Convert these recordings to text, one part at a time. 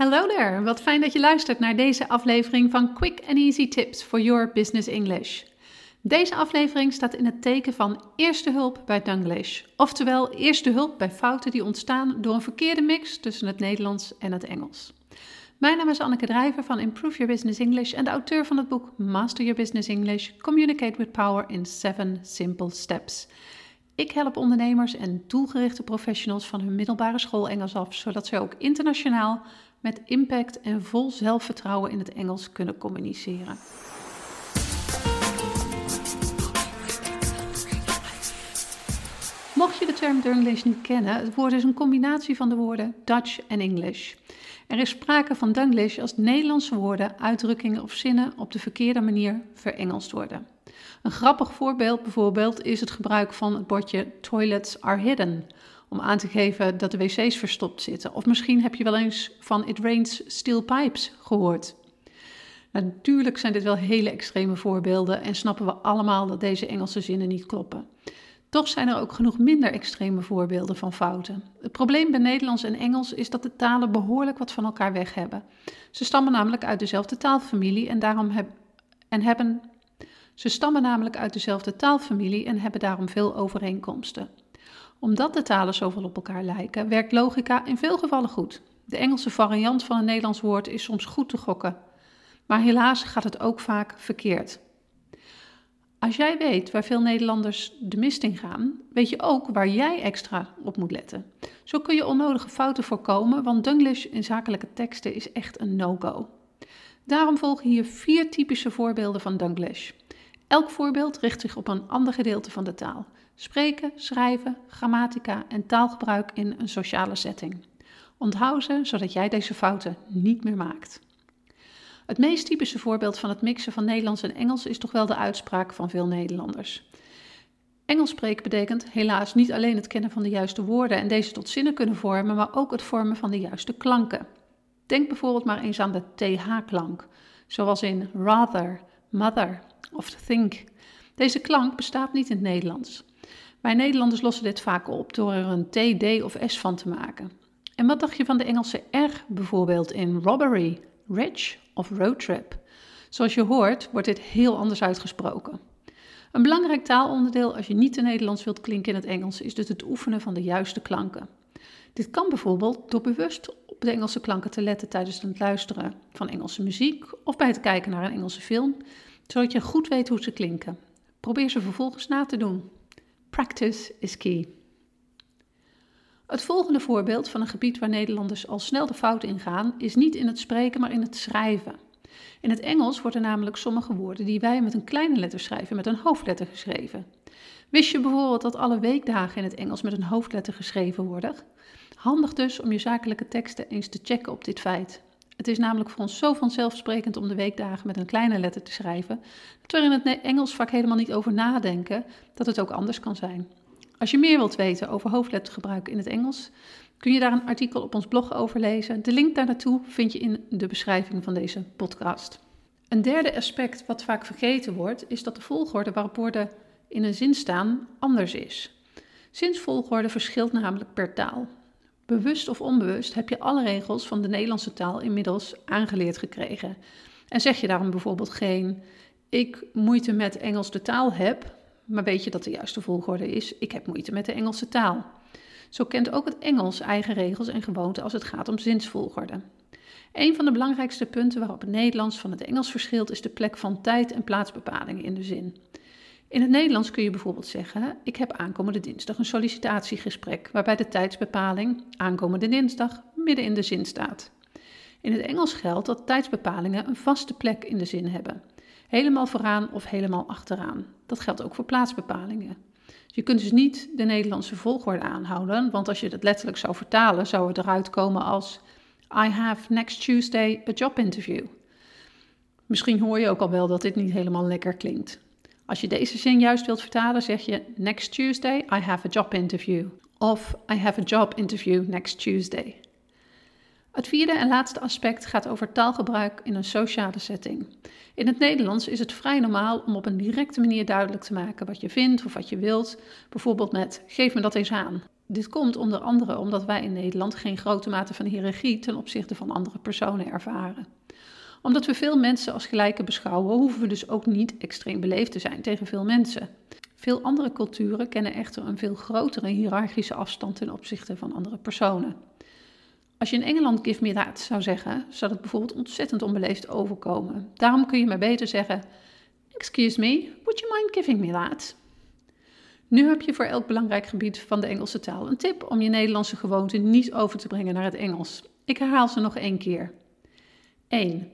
Hallo there, wat fijn dat je luistert naar deze aflevering van Quick and Easy Tips for Your Business English. Deze aflevering staat in het teken van eerste hulp bij Dunglish, oftewel eerste hulp bij fouten die ontstaan door een verkeerde mix tussen het Nederlands en het Engels. Mijn naam is Anneke Drijver van Improve Your Business English en de auteur van het boek Master Your Business English: Communicate with Power in 7 Simple Steps. Ik help ondernemers en doelgerichte professionals van hun middelbare school Engels af, zodat ze ook internationaal met impact en vol zelfvertrouwen in het Engels kunnen communiceren. Mocht je de term Dunglish niet kennen, het woord is een combinatie van de woorden Dutch en English. Er is sprake van Dunglish als Nederlandse woorden, uitdrukkingen of zinnen op de verkeerde manier verengeld worden. Een grappig voorbeeld bijvoorbeeld is het gebruik van het bordje Toilets are hidden, om aan te geven dat de wc's verstopt zitten. Of misschien heb je wel eens van It rains steel pipes gehoord. Natuurlijk zijn dit wel hele extreme voorbeelden en snappen we allemaal dat deze Engelse zinnen niet kloppen. Toch zijn er ook genoeg minder extreme voorbeelden van fouten. Het probleem bij Nederlands en Engels is dat de talen behoorlijk wat van elkaar weg hebben. Ze stammen namelijk uit dezelfde taalfamilie en, daarom en hebben. Ze stammen namelijk uit dezelfde taalfamilie en hebben daarom veel overeenkomsten. Omdat de talen zoveel op elkaar lijken, werkt logica in veel gevallen goed. De Engelse variant van een Nederlands woord is soms goed te gokken, maar helaas gaat het ook vaak verkeerd. Als jij weet waar veel Nederlanders de mist in gaan, weet je ook waar jij extra op moet letten. Zo kun je onnodige fouten voorkomen, want Dunglish in zakelijke teksten is echt een no-go. Daarom volgen hier vier typische voorbeelden van Dunglish. Elk voorbeeld richt zich op een ander gedeelte van de taal. Spreken, schrijven, grammatica en taalgebruik in een sociale setting. Onthoud ze, zodat jij deze fouten niet meer maakt. Het meest typische voorbeeld van het mixen van Nederlands en Engels is toch wel de uitspraak van veel Nederlanders. Engels spreken betekent helaas niet alleen het kennen van de juiste woorden en deze tot zinnen kunnen vormen, maar ook het vormen van de juiste klanken. Denk bijvoorbeeld maar eens aan de TH-klank, zoals in rather, mother of think. Deze klank bestaat niet in het Nederlands. Wij Nederlanders lossen dit vaak op door er een T, D of S van te maken. En wat dacht je van de Engelse R bijvoorbeeld in robbery, rich of roadtrip. Zoals je hoort, wordt dit heel anders uitgesproken. Een belangrijk taalonderdeel als je niet te Nederlands wilt klinken in het Engels is dus het oefenen van de juiste klanken. Dit kan bijvoorbeeld door bewust op de Engelse klanken te letten tijdens het luisteren van Engelse muziek of bij het kijken naar een Engelse film, zodat je goed weet hoe ze klinken. Probeer ze vervolgens na te doen. Practice is key. Het volgende voorbeeld van een gebied waar Nederlanders al snel de fout ingaan, is niet in het spreken, maar in het schrijven. In het Engels worden namelijk sommige woorden die wij met een kleine letter schrijven, met een hoofdletter geschreven. Wist je bijvoorbeeld dat alle weekdagen in het Engels met een hoofdletter geschreven worden? Handig dus om je zakelijke teksten eens te checken op dit feit. Het is namelijk voor ons zo vanzelfsprekend om de weekdagen met een kleine letter te schrijven, dat we er in het Engels vaak helemaal niet over nadenken dat het ook anders kan zijn. Als je meer wilt weten over hoofdlettergebruik in het Engels, kun je daar een artikel op ons blog over lezen. De link daar naartoe vind je in de beschrijving van deze podcast. Een derde aspect wat vaak vergeten wordt, is dat de volgorde waarop woorden in een zin staan anders is. Zinsvolgorde verschilt namelijk per taal. Bewust of onbewust heb je alle regels van de Nederlandse taal inmiddels aangeleerd gekregen. En zeg je daarom bijvoorbeeld geen ik moeite met Engels de taal heb, maar weet je dat de juiste volgorde is: ik heb moeite met de Engelse taal. Zo kent ook het Engels eigen regels en gewoonten als het gaat om zinsvolgorde. Een van de belangrijkste punten waarop het Nederlands van het Engels verschilt is de plek van tijd en plaatsbepaling in de zin. In het Nederlands kun je bijvoorbeeld zeggen: Ik heb aankomende dinsdag een sollicitatiegesprek, waarbij de tijdsbepaling aankomende dinsdag midden in de zin staat. In het Engels geldt dat tijdsbepalingen een vaste plek in de zin hebben helemaal vooraan of helemaal achteraan. Dat geldt ook voor plaatsbepalingen. Je kunt dus niet de Nederlandse volgorde aanhouden, want als je dat letterlijk zou vertalen, zou het eruit komen als I have next Tuesday a job interview. Misschien hoor je ook al wel dat dit niet helemaal lekker klinkt. Als je deze zin juist wilt vertalen, zeg je next Tuesday I have a job interview of I have a job interview next Tuesday. Het vierde en laatste aspect gaat over taalgebruik in een sociale setting. In het Nederlands is het vrij normaal om op een directe manier duidelijk te maken wat je vindt of wat je wilt, bijvoorbeeld met geef me dat eens aan. Dit komt onder andere omdat wij in Nederland geen grote mate van hiërarchie ten opzichte van andere personen ervaren. Omdat we veel mensen als gelijke beschouwen, hoeven we dus ook niet extreem beleefd te zijn tegen veel mensen. Veel andere culturen kennen echter een veel grotere hiërarchische afstand ten opzichte van andere personen. Als je in Engeland give me that zou zeggen, zou dat bijvoorbeeld ontzettend onbeleefd overkomen. Daarom kun je maar beter zeggen: Excuse me, would you mind giving me that? Nu heb je voor elk belangrijk gebied van de Engelse taal een tip om je Nederlandse gewoonten niet over te brengen naar het Engels. Ik herhaal ze nog één keer. 1.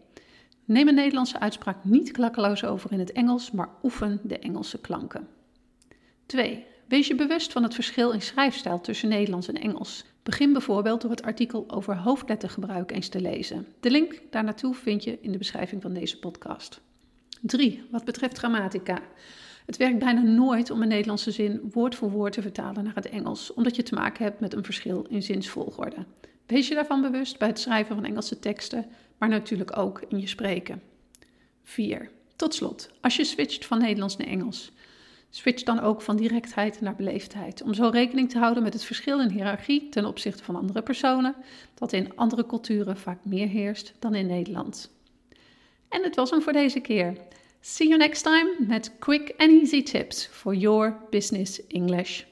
Neem een Nederlandse uitspraak niet klakkeloos over in het Engels, maar oefen de Engelse klanken. 2. Wees je bewust van het verschil in schrijfstijl tussen Nederlands en Engels. Begin bijvoorbeeld door het artikel over hoofdlettergebruik eens te lezen. De link daar naartoe vind je in de beschrijving van deze podcast. 3. Wat betreft grammatica. Het werkt bijna nooit om een Nederlandse zin woord voor woord te vertalen naar het Engels, omdat je te maken hebt met een verschil in zinsvolgorde. Wees je daarvan bewust bij het schrijven van Engelse teksten, maar natuurlijk ook in je spreken. 4. Tot slot, als je switcht van Nederlands naar Engels, switch dan ook van directheid naar beleefdheid, om zo rekening te houden met het verschil in hiërarchie ten opzichte van andere personen, dat in andere culturen vaak meer heerst dan in Nederland. En het was hem voor deze keer. See you next time met quick and easy tips for your business English.